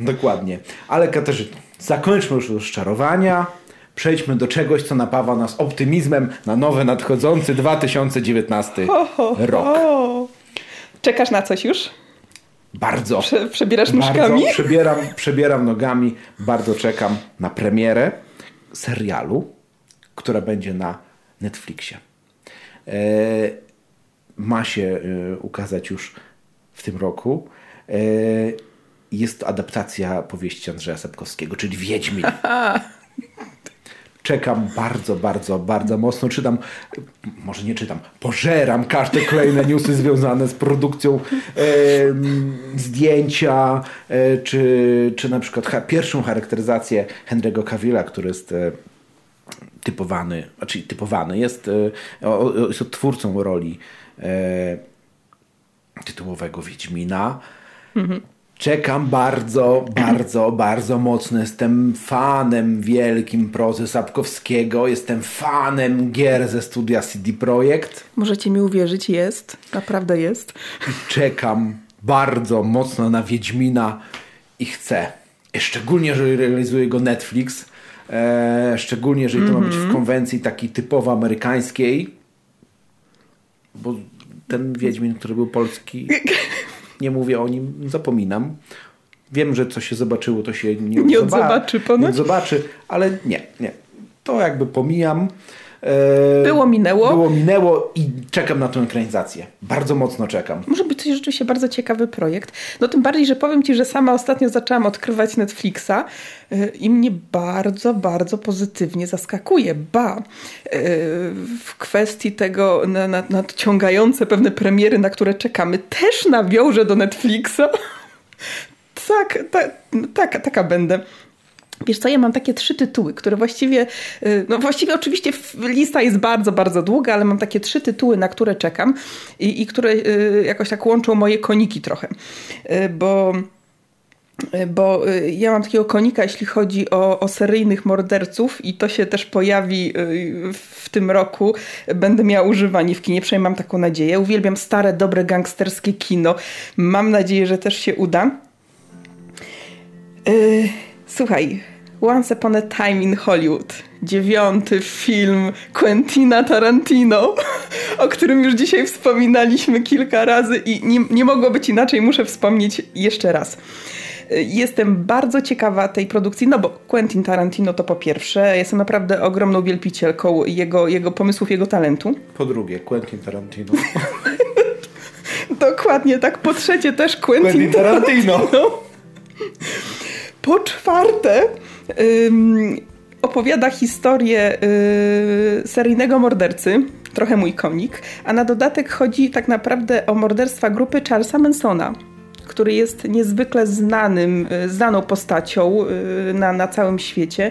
Dokładnie. Ale Katarzyna, zakończmy już rozczarowania. Przejdźmy do czegoś, co napawa nas optymizmem na nowy, nadchodzący 2019 ho, ho, rok. Ho. Czekasz na coś już? Bardzo. Prze przebierasz nóżkami? Bardzo, przebieram, przebieram nogami. Bardzo czekam na premierę serialu, która będzie na Netflixie. E, ma się e, ukazać już w tym roku. E, jest to adaptacja powieści Andrzeja Sapkowskiego, czyli Wiedźmin. czekam bardzo, bardzo, bardzo mocno. Czytam, może nie czytam, pożeram każde kolejne newsy związane z produkcją e, zdjęcia, e, czy, czy na przykład ha, pierwszą charakteryzację Henry'ego Cavilla, który jest e, typowany, znaczy typowany, jest, e, jest odtwórcą roli e, tytułowego Wiedźmina. Mhm. Czekam bardzo, bardzo, bardzo mocno. Jestem fanem wielkim prozy Sapkowskiego. Jestem fanem gier ze studia CD Projekt. Możecie mi uwierzyć, jest. Naprawdę jest. Czekam bardzo mocno na Wiedźmina i chcę. Szczególnie, jeżeli realizuje go Netflix. E, szczególnie, jeżeli to ma być w mhm. konwencji takiej typowo amerykańskiej. Bo ten Wiedźmin, który był polski nie mówię o nim, zapominam. Wiem, że co się zobaczyło, to się nie, nie zobaczy. Ponoć? Nie zobaczy, ale nie, nie. To jakby pomijam. E, było minęło. Było minęło i czekam na tę ekranizację. Bardzo mocno czekam. Może być to rzeczywiście bardzo ciekawy projekt. No tym bardziej, że powiem Ci, że sama ostatnio zaczęłam odkrywać Netflixa e, i mnie bardzo, bardzo pozytywnie zaskakuje. Ba, e, w kwestii tego nadciągające pewne premiery, na które czekamy, też nawiążę do Netflixa. tak, tak, tak, taka będę. Wiesz co, ja mam takie trzy tytuły, które właściwie, y, no właściwie oczywiście lista jest bardzo, bardzo długa, ale mam takie trzy tytuły, na które czekam i, i które y, jakoś tak łączą moje koniki trochę, y, bo bo ja mam takiego konika, jeśli chodzi o, o, seryjnych morderców i to się też pojawi w tym roku. Będę miała używanie w kinie, przynajmniej mam taką nadzieję. Uwielbiam stare, dobre, gangsterskie kino. Mam nadzieję, że też się uda. Słuchaj, Once Upon a Time in Hollywood. Dziewiąty film Quentina Tarantino. o którym już dzisiaj wspominaliśmy kilka razy i nie, nie mogło być inaczej, muszę wspomnieć jeszcze raz. Jestem bardzo ciekawa tej produkcji, no bo Quentin Tarantino to po pierwsze, jestem naprawdę ogromną wielbicielką jego, jego pomysłów, jego talentu. Po drugie, Quentin Tarantino. Dokładnie tak. Po trzecie też Quentin, Quentin Tarantino. Tarantino. Po czwarte ym, opowiada historię yy, seryjnego mordercy, trochę mój konik, a na dodatek chodzi tak naprawdę o morderstwa grupy Charlesa Mansona który jest niezwykle znanym, y, znaną postacią y, na, na całym świecie.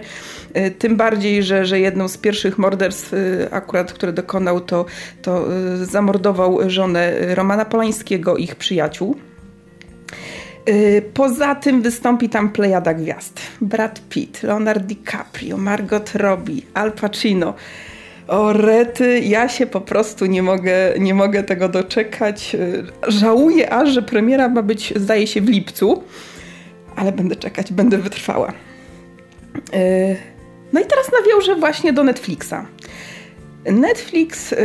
Y, tym bardziej, że, że jedną z pierwszych morderstw, akurat które dokonał, to, to zamordował żonę Romana Polańskiego, ich przyjaciół. Poza tym wystąpi tam plejada gwiazd. Brad Pitt, Leonardo DiCaprio, Margot Robbie, Al Pacino. O rety, ja się po prostu nie mogę, nie mogę tego doczekać. Żałuję aż, że premiera ma być, zdaje się, w lipcu, ale będę czekać, będę wytrwała. E, no i teraz nawiążę właśnie do Netflixa. Netflix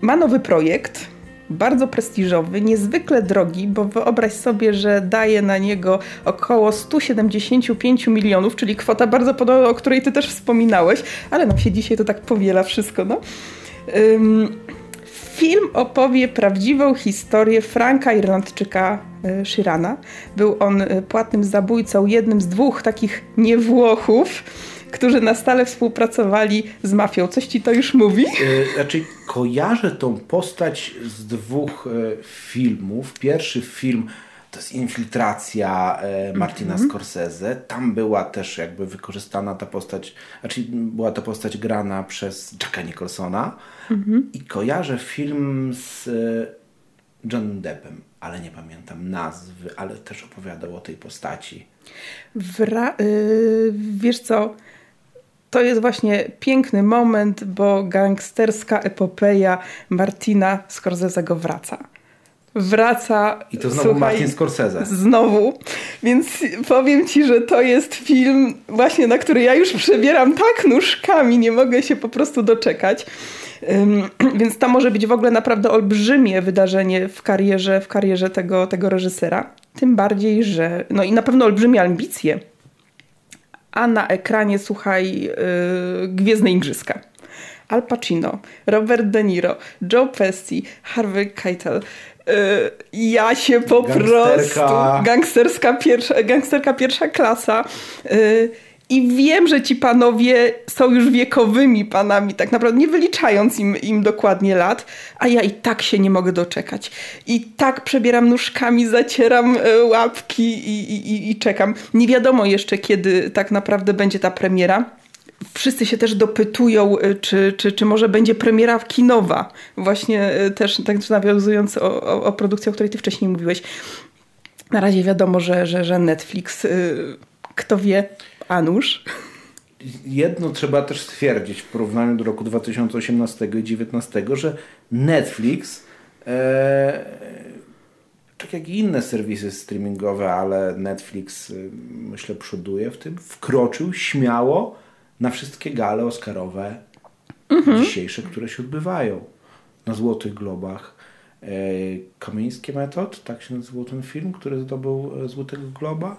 ma nowy projekt, bardzo prestiżowy, niezwykle drogi, bo wyobraź sobie, że daje na niego około 175 milionów, czyli kwota bardzo podobna, o której ty też wspominałeś, ale nam się dzisiaj to tak powiela wszystko, no. Um, film opowie prawdziwą historię Franka Irlandczyka e, Shirana. Był on e, płatnym zabójcą, jednym z dwóch takich niewłochów, którzy na stale współpracowali z mafią. Coś ci to już mówi? Yy, znaczy, kojarzę tą postać z dwóch yy, filmów. Pierwszy film to jest Infiltracja yy, Martina mm -hmm. Scorsese. Tam była też jakby wykorzystana ta postać, znaczy była to postać grana przez Jacka Nicholsona. Mm -hmm. I kojarzę film z John Deppem, ale nie pamiętam nazwy, ale też opowiadał o tej postaci. Wra- yy, wiesz co, to jest właśnie piękny moment, bo gangsterska epopeja Martina Scorsese'ego wraca. Wraca. I to znowu słuchaj, Martin Scorsese. Znowu. Więc powiem ci, że to jest film, właśnie na który ja już przebieram tak nóżkami, nie mogę się po prostu doczekać. Więc to może być w ogóle naprawdę olbrzymie wydarzenie w karierze, w karierze tego, tego reżysera. Tym bardziej, że. No i na pewno olbrzymie ambicje a na ekranie, słuchaj, yy, Gwiezdne Igrzyska. Al Pacino, Robert De Niro, Joe Pesci, Harvey Keitel. Yy, ja się po Gangsterka. prostu... Gangsterska pierwsza, gangsterka pierwsza klasa. Yy, i wiem, że ci panowie są już wiekowymi panami, tak naprawdę nie wyliczając im, im dokładnie lat, a ja i tak się nie mogę doczekać. I tak przebieram nóżkami, zacieram e, łapki i, i, i czekam. Nie wiadomo jeszcze, kiedy tak naprawdę będzie ta premiera. Wszyscy się też dopytują, e, czy, czy, czy może będzie premiera kinowa. Właśnie e, też tak nawiązując o, o, o produkcję, o której ty wcześniej mówiłeś. Na razie wiadomo, że, że, że Netflix, kto wie, Anusz? Jedno trzeba też stwierdzić w porównaniu do roku 2018 i 2019, że Netflix, e, tak jak i inne serwisy streamingowe, ale Netflix e, myślę przoduje w tym, wkroczył śmiało na wszystkie gale oscarowe mhm. dzisiejsze, które się odbywają. Na Złotych Globach. E, Kamieńskie Metod, tak się nazywał ten film, który zdobył e, Złotego Globa.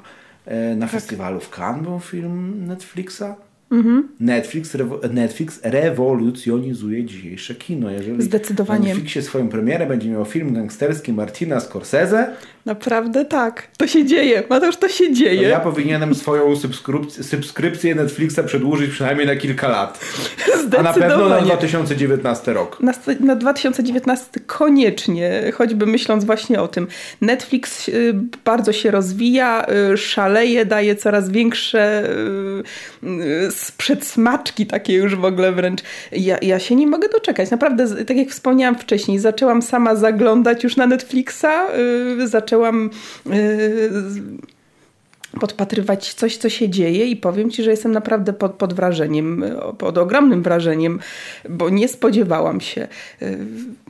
E, na tak. festiwalu w Cannes był film Netflixa. Mhm. Netflix, rewo Netflix rewolucjonizuje dzisiejsze kino. Jeżeli Zdecydowanie. na Netflixie swoją premierę będzie miał film gangsterski Martina Scorsese. Naprawdę tak. To się dzieje. Mateusz, to się dzieje. To ja powinienem swoją subskrypcję, subskrypcję Netflixa przedłużyć przynajmniej na kilka lat. A na pewno na 2019 rok. Na, na 2019 koniecznie, choćby myśląc właśnie o tym. Netflix y, bardzo się rozwija, y, szaleje, daje coraz większe y, przedsmaczki takie już w ogóle wręcz. Ja, ja się nie mogę doczekać. Naprawdę, tak jak wspomniałam wcześniej, zaczęłam sama zaglądać już na Netflixa, yy, zaczęłam yy, podpatrywać coś, co się dzieje i powiem Ci, że jestem naprawdę pod, pod wrażeniem, pod ogromnym wrażeniem, bo nie spodziewałam się. Yy,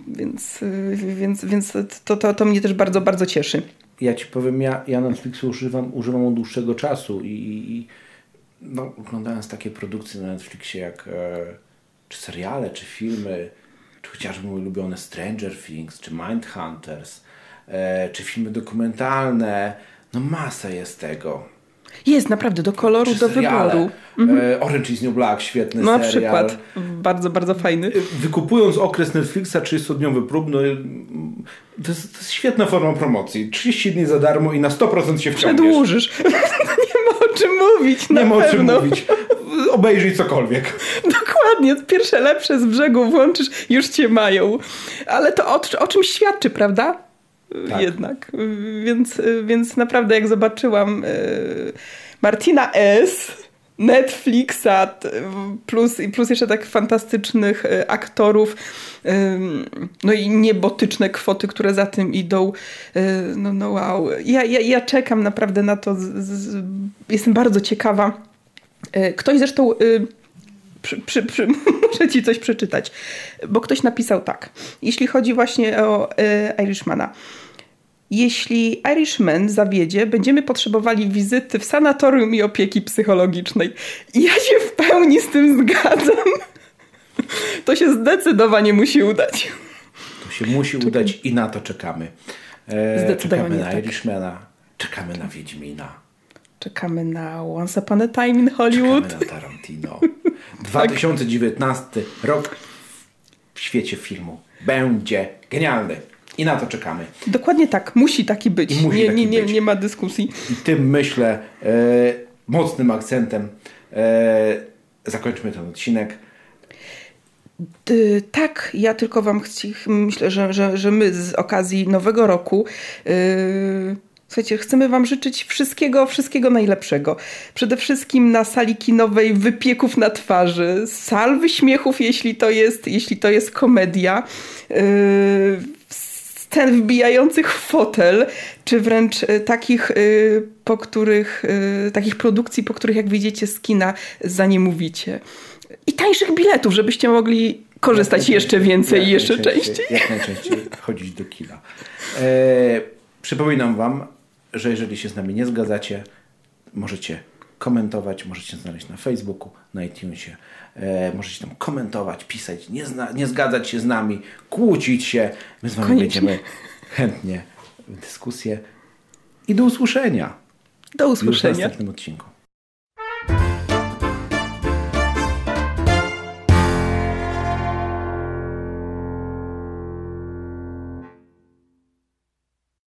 więc, yy, więc, więc to, to, to mnie też bardzo, bardzo cieszy. Ja Ci powiem, ja, ja Netflixu używam, używam od dłuższego czasu i, i no, oglądając takie produkcje na Netflixie jak e, czy seriale, czy filmy, czy chociażby mój ulubiony Stranger Things, czy Mindhunters, czy filmy dokumentalne. No masa jest tego. Jest naprawdę do koloru, do wyboru. E, Orange is New Black, świetny No na serial. przykład. Bardzo, bardzo fajny. Wykupując okres Netflixa 30-dniowy prób, no, to, jest, to jest świetna forma promocji. 30 dni za darmo i na 100% się wciągniesz. Przedłużysz. nie ma o czym mówić, na Nie ma o czym mówić. Obejrzyj cokolwiek. Dokładnie, pierwsze lepsze z brzegu włączysz, już cię mają. Ale to o, o czymś świadczy, prawda? Tak. Jednak. Więc, więc naprawdę jak zobaczyłam e, Martina S., Netflixa plus, plus jeszcze tak fantastycznych e, aktorów no i niebotyczne kwoty, które za tym idą e, no, no wow ja, ja, ja czekam naprawdę na to jestem bardzo ciekawa ktoś zresztą y, przy, przy, przy, muszę ci coś przeczytać, bo ktoś napisał tak. Jeśli chodzi właśnie o y, Irishmana. Jeśli Irishman zawiedzie, będziemy potrzebowali wizyty w sanatorium i opieki psychologicznej. I ja się w pełni z tym zgadzam. To się zdecydowanie musi udać. To się musi udać i na to czekamy. E, Zdecydowanie czekamy na tak. Irishmana, czekamy na Wiedźmina, Czekamy na Once Upon a Time in Hollywood. czekamy na Tarantino. 2019 rok w świecie filmu będzie genialny i na to czekamy. Dokładnie tak, musi taki być. Musi nie, taki nie, nie, być. nie ma dyskusji. I tym myślę e, mocnym akcentem e, zakończmy ten odcinek. Tak, ja tylko wam chci, myślę, że, że, że my z okazji nowego roku yy, słuchajcie, chcemy wam życzyć wszystkiego, wszystkiego najlepszego. Przede wszystkim na sali kinowej wypieków na twarzy, salwy śmiechów, jeśli to jest, jeśli to jest komedia. Yy, scen wbijających w fotel, czy wręcz y, takich, y, po których, y, takich produkcji, po których jak wyjdziecie z kina, za nie mówicie. I tańszych biletów, żebyście mogli korzystać jeszcze więcej i jeszcze częściej. Jak najczęściej chodzić do kina. E, przypominam Wam, że jeżeli się z nami nie zgadzacie, możecie komentować, możecie znaleźć na Facebooku, na iTunesie. E, możecie tam komentować, pisać, nie, nie zgadzać się z nami, kłócić się. My z Wami Koniecznie. będziemy chętnie w dyskusję. I do usłyszenia. Do Już w usłyszenia. następnym odcinku.